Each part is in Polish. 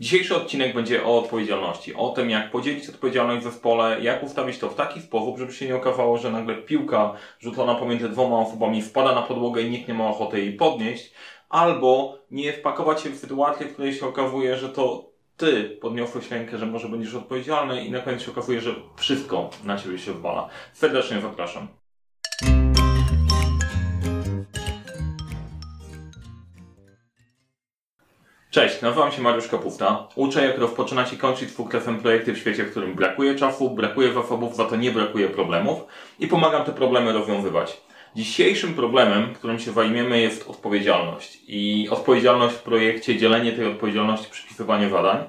Dzisiejszy odcinek będzie o odpowiedzialności, o tym jak podzielić odpowiedzialność w zespole, jak ustawić to w taki sposób, żeby się nie okazało, że nagle piłka rzucona pomiędzy dwoma osobami wpada na podłogę i nikt nie ma ochoty jej podnieść, albo nie wpakować się w sytuację, w której się okazuje, że to ty podniosłeś rękę, że może będziesz odpowiedzialny i na koniec się okazuje, że wszystko na ciebie się wywala. Serdecznie zapraszam. Cześć, nazywam się Mariusz Kapufta. Uczę, jak rozpoczynać i kończyć współkrefem projekty w świecie, w którym brakuje czasu, brakuje zasobów, za to nie brakuje problemów i pomagam te problemy rozwiązywać. Dzisiejszym problemem, którym się zajmiemy jest odpowiedzialność. I odpowiedzialność w projekcie, dzielenie tej odpowiedzialności, przypisywanie zadań.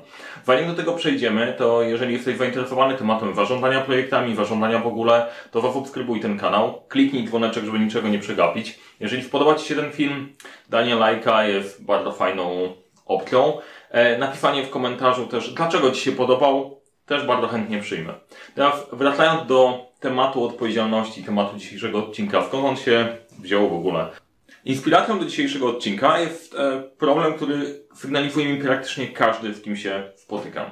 Zanim do tego przejdziemy, to jeżeli jesteś zainteresowany tematem zarządzania projektami, zarządzania w ogóle, to zasubskrybuj ten kanał, kliknij dzwoneczek, żeby niczego nie przegapić. Jeżeli spodoba Ci się ten film, danie lajka jest bardzo fajną opcją. E, napisanie w komentarzu też, dlaczego Ci się podobał, też bardzo chętnie przyjmę. Teraz wracając do tematu odpowiedzialności, tematu dzisiejszego odcinka, skąd on się wziął w ogóle. Inspiracją do dzisiejszego odcinka jest e, problem, który sygnalizuje mi praktycznie każdy, z kim się spotykam.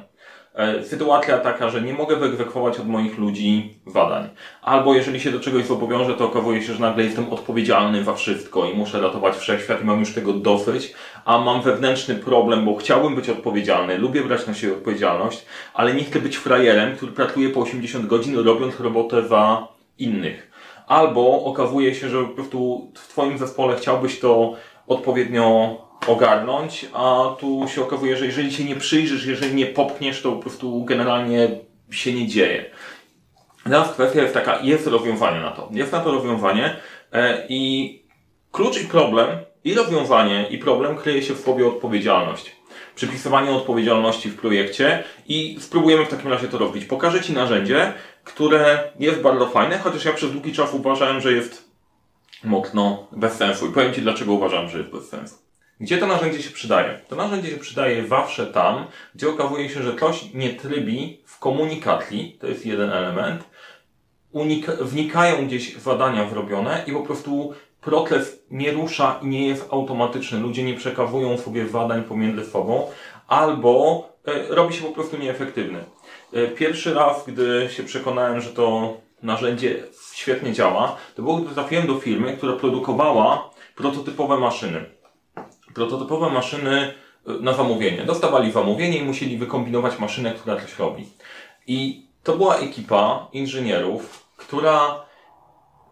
E, sytuacja taka, że nie mogę wyegzekwować od moich ludzi zadań. Albo jeżeli się do czegoś zobowiążę, to okazuje się, że nagle jestem odpowiedzialny za wszystko i muszę ratować wszechświat i mam już tego dosyć, a mam wewnętrzny problem, bo chciałbym być odpowiedzialny, lubię brać na siebie odpowiedzialność, ale nie chcę być frajerem, który pracuje po 80 godzin robiąc robotę za innych. Albo okazuje się, że po prostu w Twoim zespole chciałbyś to odpowiednio ogarnąć, a tu się okazuje, że jeżeli się nie przyjrzysz, jeżeli nie popchniesz, to po prostu generalnie się nie dzieje. Teraz kwestia jest taka, jest rozwiązanie na to. Jest na to rozwiązanie e, i klucz i problem, i rozwiązanie, i problem kryje się w słowie odpowiedzialność. Przypisywanie odpowiedzialności w projekcie i spróbujemy w takim razie to robić. Pokażę Ci narzędzie, które jest bardzo fajne, chociaż ja przez długi czas uważałem, że jest mocno bez sensu. I powiem Ci, dlaczego uważam, że jest bez sensu. Gdzie to narzędzie się przydaje? To narzędzie się przydaje zawsze tam, gdzie okazuje się, że ktoś nie trybi w komunikacji, to jest jeden element, wnikają gdzieś zadania zrobione i po prostu proces nie rusza i nie jest automatyczny. Ludzie nie przekawują sobie zadań pomiędzy sobą, albo e, robi się po prostu nieefektywny. E, pierwszy raz, gdy się przekonałem, że to narzędzie świetnie działa, to było, gdy trafiłem do firmy, która produkowała prototypowe maszyny prototypowe maszyny e, na zamówienie. Dostawali zamówienie i musieli wykombinować maszynę, która coś robi. I to była ekipa inżynierów, która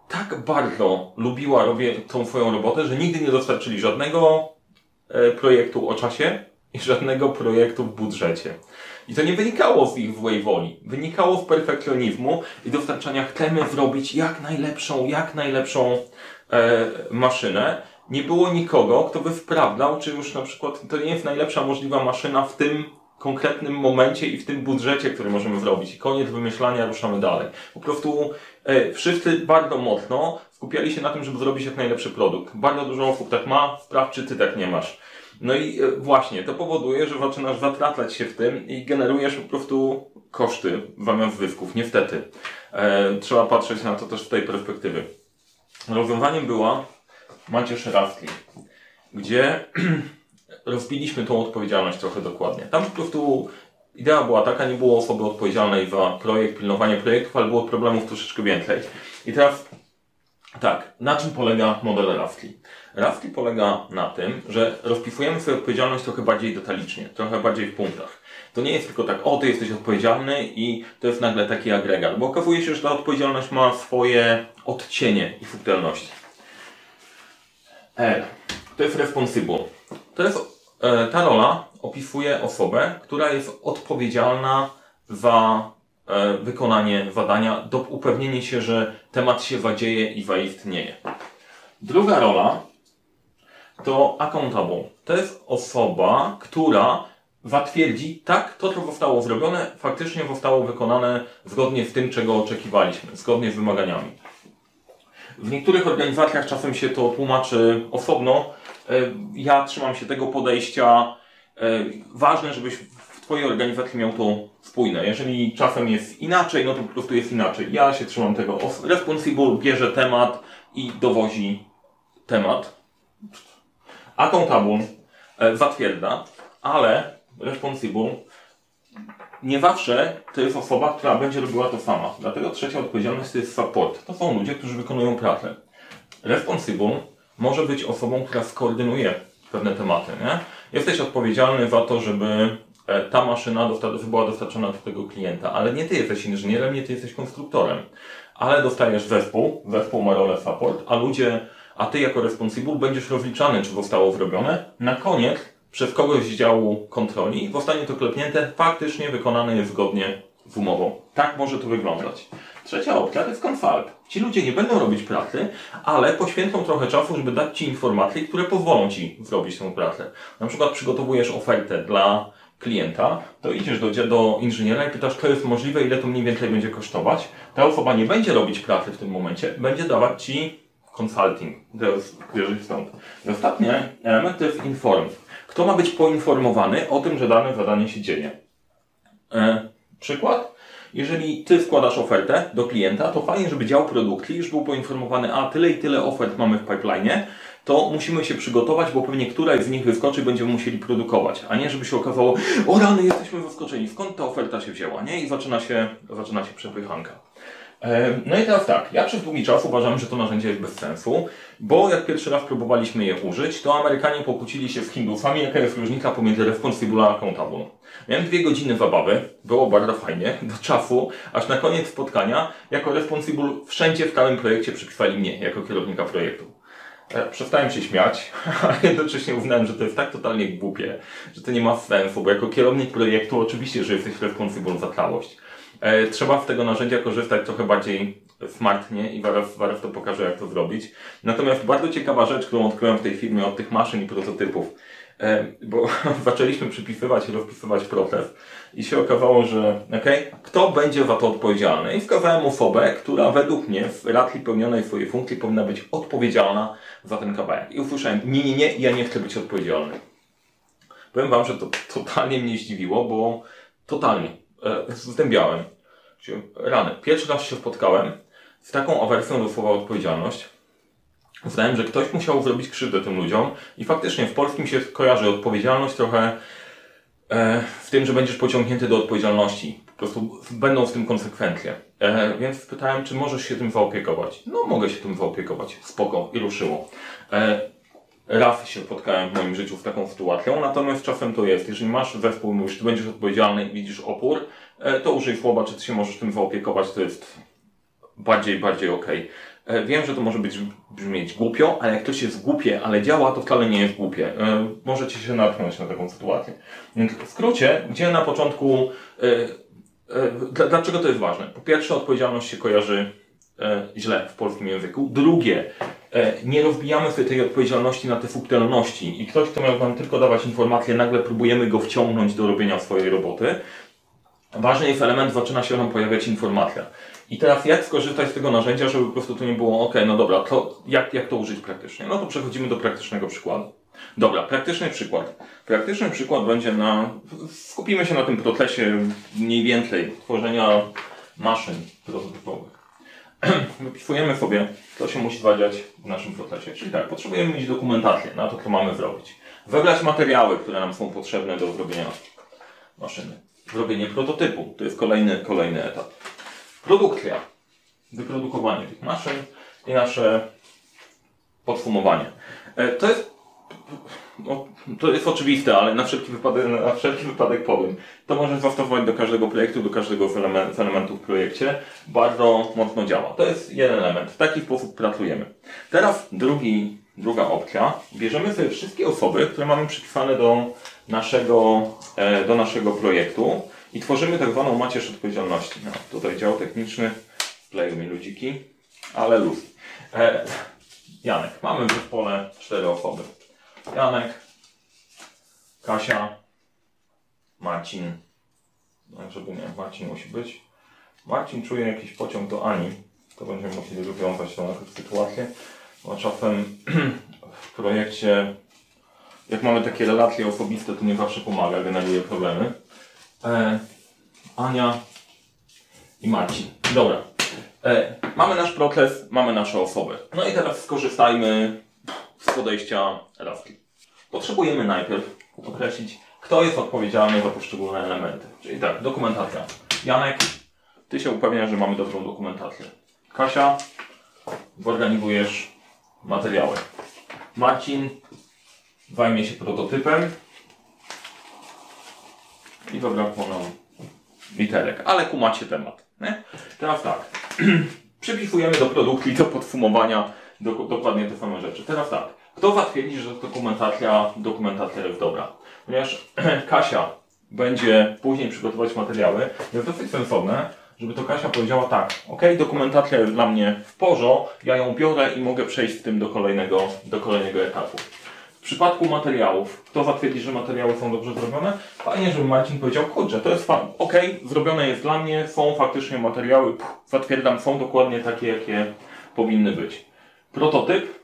tak bardzo lubiła robię tą swoją robotę, że nigdy nie dostarczyli żadnego e, projektu o czasie i żadnego projektu w budżecie. I to nie wynikało z ich złej woli. Wynikało z perfekcjonizmu i dostarczania chcemy zrobić jak najlepszą, jak najlepszą e, maszynę nie było nikogo, kto by sprawdzał, czy już na przykład to nie jest najlepsza możliwa maszyna w tym konkretnym momencie i w tym budżecie, który możemy zrobić. I koniec wymyślania, ruszamy dalej. Po prostu e, wszyscy bardzo mocno skupiali się na tym, żeby zrobić jak najlepszy produkt. Bardzo dużo osób tak ma, sprawdź, czy ty tak nie masz. No i e, właśnie, to powoduje, że zaczynasz zatratlać się w tym i generujesz po prostu koszty zamiast zysków. Niestety. E, trzeba patrzeć na to też z tej perspektywy. Rozwiązaniem była Macie Szerawki, gdzie rozbiliśmy tą odpowiedzialność trochę dokładnie. Tam po prostu idea była taka, nie było osoby odpowiedzialnej za projekt, pilnowanie projektów, ale było problemów troszeczkę więcej. I teraz tak, na czym polega model Rafki? Rafki polega na tym, że rozpisujemy sobie odpowiedzialność trochę bardziej detalicznie, trochę bardziej w punktach. To nie jest tylko tak, o, ty jesteś odpowiedzialny i to jest nagle taki agregat, bo okazuje się, że ta odpowiedzialność ma swoje odcienie i subtelności. R. To jest responsible. To jest, e, ta rola opisuje osobę, która jest odpowiedzialna za e, wykonanie zadania, do upewnienie się, że temat się zadzieje i zaistnieje. Druga rola to accountable. To jest osoba, która zatwierdzi, tak, to co zostało zrobione, faktycznie zostało wykonane zgodnie z tym, czego oczekiwaliśmy, zgodnie z wymaganiami. W niektórych organizacjach czasem się to tłumaczy osobno. E, ja trzymam się tego podejścia. E, ważne, żebyś w Twojej organizacji miał to spójne. Jeżeli czasem jest inaczej, no to po prostu jest inaczej. Ja się trzymam tego. Responsible bierze temat i dowozi temat. Accountable e, zatwierdza, ale responsible nie zawsze to jest osoba, która będzie robiła to sama. Dlatego trzecia odpowiedzialność to jest support. To są ludzie, którzy wykonują pracę. Responsible może być osobą, która skoordynuje pewne tematy. Nie? Jesteś odpowiedzialny za to, żeby e, ta maszyna była dostarczona do tego klienta, ale nie ty jesteś inżynierem, nie ty jesteś konstruktorem. Ale dostajesz zespół, zespół ma rolę support, a ludzie, a ty jako responsible będziesz rozliczany, czy zostało zrobione. Na koniec przez kogoś z działu kontroli zostanie to klepnięte, faktycznie wykonane jest zgodnie z umową. Tak może to wyglądać. Trzecia opcja to jest consult. Ci ludzie nie będą robić pracy, ale poświęcą trochę czasu, żeby dać Ci informacje, które pozwolą Ci zrobić tę pracę. Na przykład przygotowujesz ofertę dla klienta, to idziesz do, do inżyniera i pytasz, to jest możliwe, ile to mniej więcej będzie kosztować. Ta osoba nie będzie robić pracy w tym momencie, będzie dawać Ci consulting. To jest stąd. I ostatni element to jest inform. Kto ma być poinformowany o tym, że dane zadanie się dzieje? E, przykład? Jeżeli ty składasz ofertę do klienta, to fajnie, żeby dział produkcji już był poinformowany, a tyle i tyle ofert mamy w pipeline, to musimy się przygotować, bo pewnie któraś z nich wyskoczy i będziemy musieli produkować, a nie żeby się okazało, o rany, jesteśmy zaskoczeni, skąd ta oferta się wzięła, nie? I zaczyna się, zaczyna się przepychanka. No i teraz tak, ja przez długi czas uważam, że to narzędzie jest bez sensu, bo jak pierwszy raz próbowaliśmy je użyć, to Amerykanie pokłócili się z Hindusami, jaka jest różnica pomiędzy responsible a accountable. Miałem dwie godziny zabawy, było bardzo fajnie, do czasu, aż na koniec spotkania, jako responsible wszędzie w całym projekcie przypisali mnie, jako kierownika projektu. E, przestałem się śmiać, ale jednocześnie uznałem, że to jest tak totalnie głupie, że to nie ma sensu, bo jako kierownik projektu oczywiście, że jesteś responsible za całość. E, trzeba z tego narzędzia korzystać trochę bardziej smartnie i zaraz, zaraz to pokażę, jak to zrobić. Natomiast bardzo ciekawa rzecz, którą odkryłem w tej firmie od tych maszyn i prototypów, e, bo zaczęliśmy przypisywać i rozpisywać proces i się okazało, że okay, kto będzie za to odpowiedzialny? I wskazałem osobę, która według mnie w racji pełnionej swojej funkcji powinna być odpowiedzialna za ten kawałek. I usłyszałem, nie, nie, nie, ja nie chcę być odpowiedzialny. Powiem Wam, że to totalnie mnie zdziwiło, bo totalnie zdębiałem. Rany. Pierwszy raz się spotkałem z taką awersją do słowa odpowiedzialność. Uznałem, że ktoś musiał zrobić krzywdę tym ludziom i faktycznie w polskim się kojarzy odpowiedzialność trochę e, w tym, że będziesz pociągnięty do odpowiedzialności. Po prostu będą w tym konsekwencje. E, więc spytałem, czy możesz się tym zaopiekować. No, mogę się tym zaopiekować. Spoko. I ruszyło. E, raz się spotkałem w moim życiu z taką sytuacją, natomiast czasem to jest. Jeżeli masz zespół, mówisz, ty będziesz odpowiedzialny i widzisz opór, E, to użyj słowa, czy ty się możesz tym zaopiekować, to jest bardziej, bardziej okej. Okay. E, wiem, że to może być brzmieć głupio, ale jak ktoś jest głupie, ale działa, to wcale nie jest głupie. E, możecie się natknąć na taką sytuację. Więc w skrócie, gdzie na początku, dlaczego to jest ważne? Po pierwsze, odpowiedzialność się kojarzy źle w polskim języku. Drugie, nie rozbijamy sobie tej odpowiedzialności na te subtelności i ktoś, kto miał nam tylko dawać informacje, nagle próbujemy go wciągnąć do robienia swojej roboty ważny jest element, zaczyna się nam pojawiać informacja. I teraz jak skorzystać z tego narzędzia, żeby po prostu to nie było, ok, no dobra, to jak, jak to użyć praktycznie? No to przechodzimy do praktycznego przykładu. Dobra, praktyczny przykład. Praktyczny przykład będzie na, skupimy się na tym procesie mniej więcej tworzenia maszyn prototypowych. Wypisujemy sobie, co się musi zadziać w naszym procesie. Czyli tak, potrzebujemy mieć dokumentację na to, co mamy zrobić. Wybrać materiały, które nam są potrzebne do zrobienia maszyny zrobienie prototypu. To jest kolejny, kolejny etap. Produkcja. Wyprodukowanie tych maszyn i nasze podsumowanie. E, to jest, no, to jest oczywiste, ale na wszelki, wypadek, na wszelki wypadek powiem. To można zastosować do każdego projektu, do każdego z elementów w projekcie. Bardzo mocno działa. To jest jeden element. W taki sposób pracujemy. Teraz drugi, druga opcja. Bierzemy sobie wszystkie osoby, które mamy przypisane do naszego, e, do naszego projektu i tworzymy tak zwaną macierz odpowiedzialności. No, tutaj dział techniczny, wkleją mi ludziki, ale luz. E, Janek, mamy w zespole cztery osoby. Janek, Kasia, Marcin, no, żeby nie, Marcin musi być. Marcin czuje jakiś pociąg do Ani, to będziemy musieli rozwiązać tą sytuację, bo czasem w projekcie jak mamy takie relacje osobiste, to nie zawsze pomaga, generuje problemy. E, Ania i Marcin. Dobra. E, mamy nasz proces, mamy nasze osoby. No i teraz skorzystajmy z podejścia Rafki. Potrzebujemy najpierw określić, kto jest odpowiedzialny za poszczególne elementy. Czyli tak, dokumentacja. Janek, ty się upewniasz, że mamy dobrą dokumentację. Kasia, organizujesz materiały. Marcin zajmie się prototypem i zabrakło nam literek, ale kumacie temat. Nie? Teraz tak, przypisujemy do produktu i do podsumowania do, dokładnie te same rzeczy. Teraz tak, kto zatwierdzi, że dokumentacja, dokumentacja jest dobra? Ponieważ Kasia będzie później przygotować materiały, jest dosyć sensowne, żeby to Kasia powiedziała tak, ok, dokumentacja jest dla mnie w porządku, ja ją biorę i mogę przejść z tym do kolejnego, do kolejnego etapu. W przypadku materiałów, kto zatwierdzi, że materiały są dobrze zrobione? Fajnie, żeby Marcin powiedział, kurczę, to jest fan, ok, zrobione jest dla mnie, są faktycznie materiały, pff, zatwierdzam, są dokładnie takie, jakie powinny być. Prototyp,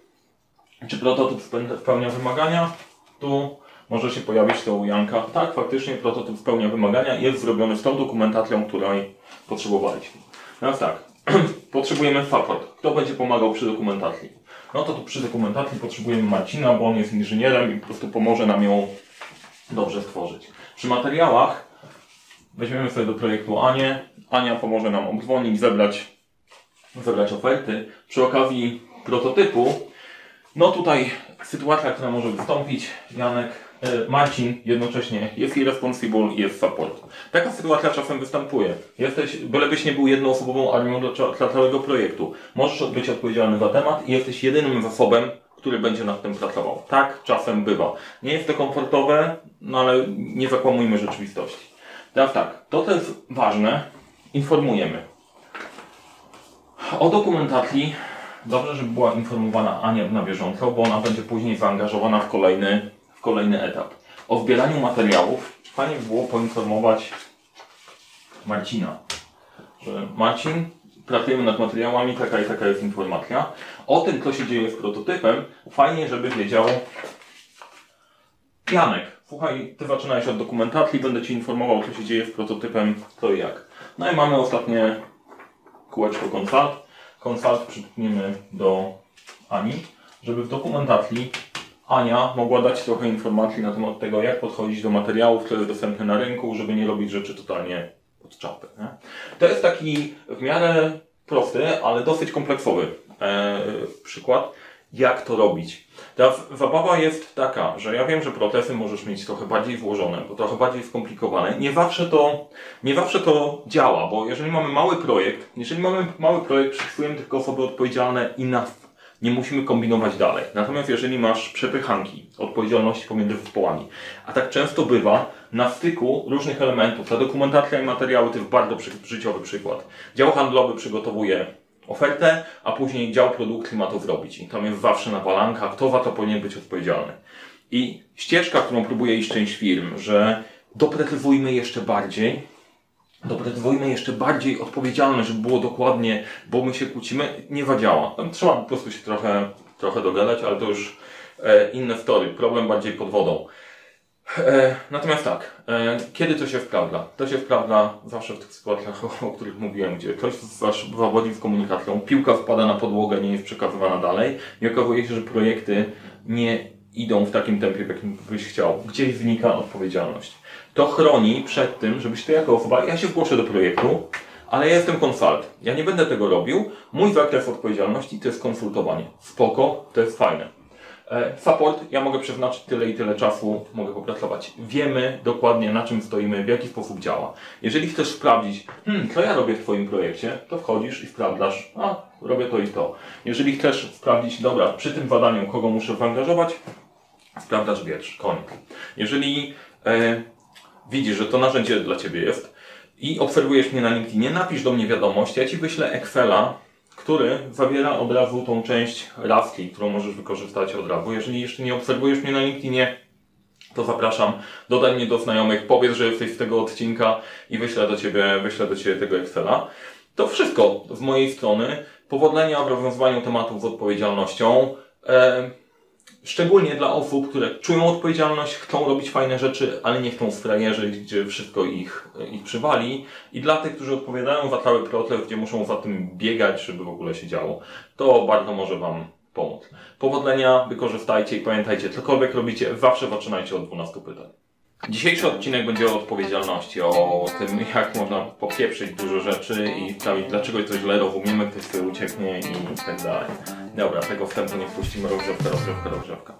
czy prototyp spełnia wymagania? Tu może się pojawić to u Janka. Tak, faktycznie prototyp spełnia wymagania i jest zrobiony z tą dokumentacją, której potrzebowaliśmy. Teraz tak, potrzebujemy support. Kto będzie pomagał przy dokumentacji? No to tu przy dokumentacji potrzebujemy Marcina, bo on jest inżynierem i po prostu pomoże nam ją dobrze stworzyć. Przy materiałach weźmiemy sobie do projektu Anię. Ania pomoże nam obdzwonić, zebrać, zebrać oferty. Przy okazji prototypu, no tutaj sytuacja, która może wystąpić, Janek, e, Marcin jednocześnie jest irresponsible i jest support. Taka sytuacja czasem występuje. Jesteś, bylebyś nie był jednoosobową armią dla, dla całego projektu. Możesz być odpowiedzialny za temat i jesteś jedynym zasobem, który będzie nad tym pracował. Tak czasem bywa. Nie jest to komfortowe, no ale nie zakłamujmy rzeczywistości. Teraz tak, to co jest ważne, informujemy. O dokumentacji dobrze, żeby była informowana Ania na bieżąco, bo ona będzie później zaangażowana w kolejny, w kolejny etap. O zbieraniu materiałów fajnie by było poinformować Marcina, że Marcin, pracujemy nad materiałami, taka i taka jest informacja. O tym, co się dzieje z prototypem, fajnie, żeby wiedział Janek. Słuchaj, ty zaczynałeś od dokumentacji, będę Ci informował, co się dzieje z prototypem, co i jak. No i mamy ostatnie kółeczko konsult. Konsult przypniemy do Ani, żeby w dokumentacji Ania mogła dać trochę informacji na temat tego, jak podchodzić do materiałów, które jest dostępne na rynku, żeby nie robić rzeczy totalnie pod czapę. Nie? To jest taki w miarę prosty, ale dosyć kompleksowy e, przykład, jak to robić. Ta zabawa jest taka, że ja wiem, że procesy możesz mieć trochę bardziej włożone, bo trochę bardziej skomplikowane. Nie zawsze to, nie zawsze to działa, bo jeżeli mamy mały projekt, jeżeli mamy mały projekt, przypisujemy tylko osoby odpowiedzialne i na nie musimy kombinować dalej. Natomiast jeżeli masz przepychanki odpowiedzialności pomiędzy zespołami, a tak często bywa na styku różnych elementów, ta dokumentacja i materiały to jest bardzo przy, życiowy przykład. Dział handlowy przygotowuje ofertę, a później dział produkcji ma to zrobić. I tam jest zawsze nawalanka, kto za to powinien być odpowiedzialny. I ścieżka, którą próbuje iść część firm, że doprecyzujmy jeszcze bardziej, doprecyzujmy jeszcze bardziej odpowiedzialne, żeby było dokładnie, bo my się kłócimy, nie zadziała. Tam trzeba po prostu się trochę, trochę dogadać, ale to już e, inne story, problem bardziej pod wodą. E, natomiast tak, e, kiedy to się wprawda? To się wprawda zawsze w tych sytuacjach, o, których mówiłem, gdzie ktoś zawodzi z komunikacją, piłka wpada na podłogę, nie jest przekazywana dalej i okazuje się, że projekty nie idą w takim tempie, w jakim byś chciał. Gdzieś wynika odpowiedzialność. To chroni przed tym, żebyś ty jako osoba, ja się zgłoszę do projektu, ale ja jestem konsult. Ja nie będę tego robił. Mój zakres odpowiedzialności to jest konsultowanie. Spoko, to jest fajne. E, support, ja mogę przeznaczyć tyle i tyle czasu, mogę popracować. Wiemy dokładnie na czym stoimy, w jaki sposób działa. Jeżeli chcesz sprawdzić, hmm, co ja robię w Twoim projekcie, to wchodzisz i sprawdzasz, a robię to i to. Jeżeli chcesz sprawdzić, dobra, przy tym badaniu kogo muszę zaangażować, sprawdzasz wiersz, koniec. Jeżeli e, widzisz, że to narzędzie dla Ciebie jest i obserwujesz mnie na LinkedInie, napisz do mnie wiadomość, ja Ci wyślę Excela, który zawiera od razu tą część Rafki, którą możesz wykorzystać od razu. Jeżeli jeszcze nie obserwujesz mnie na LinkedInie, to zapraszam, dodaj mnie do znajomych, powiedz, że jesteś z tego odcinka i wyślę do Ciebie, wyślę do Ciebie tego Excela. To wszystko z mojej strony. Powodzenia w rozwiązywaniu tematów z odpowiedzialnością. E, Szczególnie dla osób, które czują odpowiedzialność, chcą robić fajne rzeczy, ale nie chcą frajerzyć, gdzie wszystko ich, ich przywali. I dla tych, którzy odpowiadają za cały proces, gdzie muszą za tym biegać, żeby w ogóle się działo, to bardzo może Wam pomóc. Powodzenia, wykorzystajcie i pamiętajcie, cokolwiek robicie, zawsze zaczynajcie od 12 pytań. Dzisiejszy odcinek będzie o odpowiedzialności, o tym jak można popieprzyć dużo rzeczy i sprawić dlaczego coś źle rozumiemy, ktoś sobie ucieknie i tak dalej. Dobra, tego wstępu nie wpuścimy, rozgrzewka, rozgrzewka, rozgrzewka.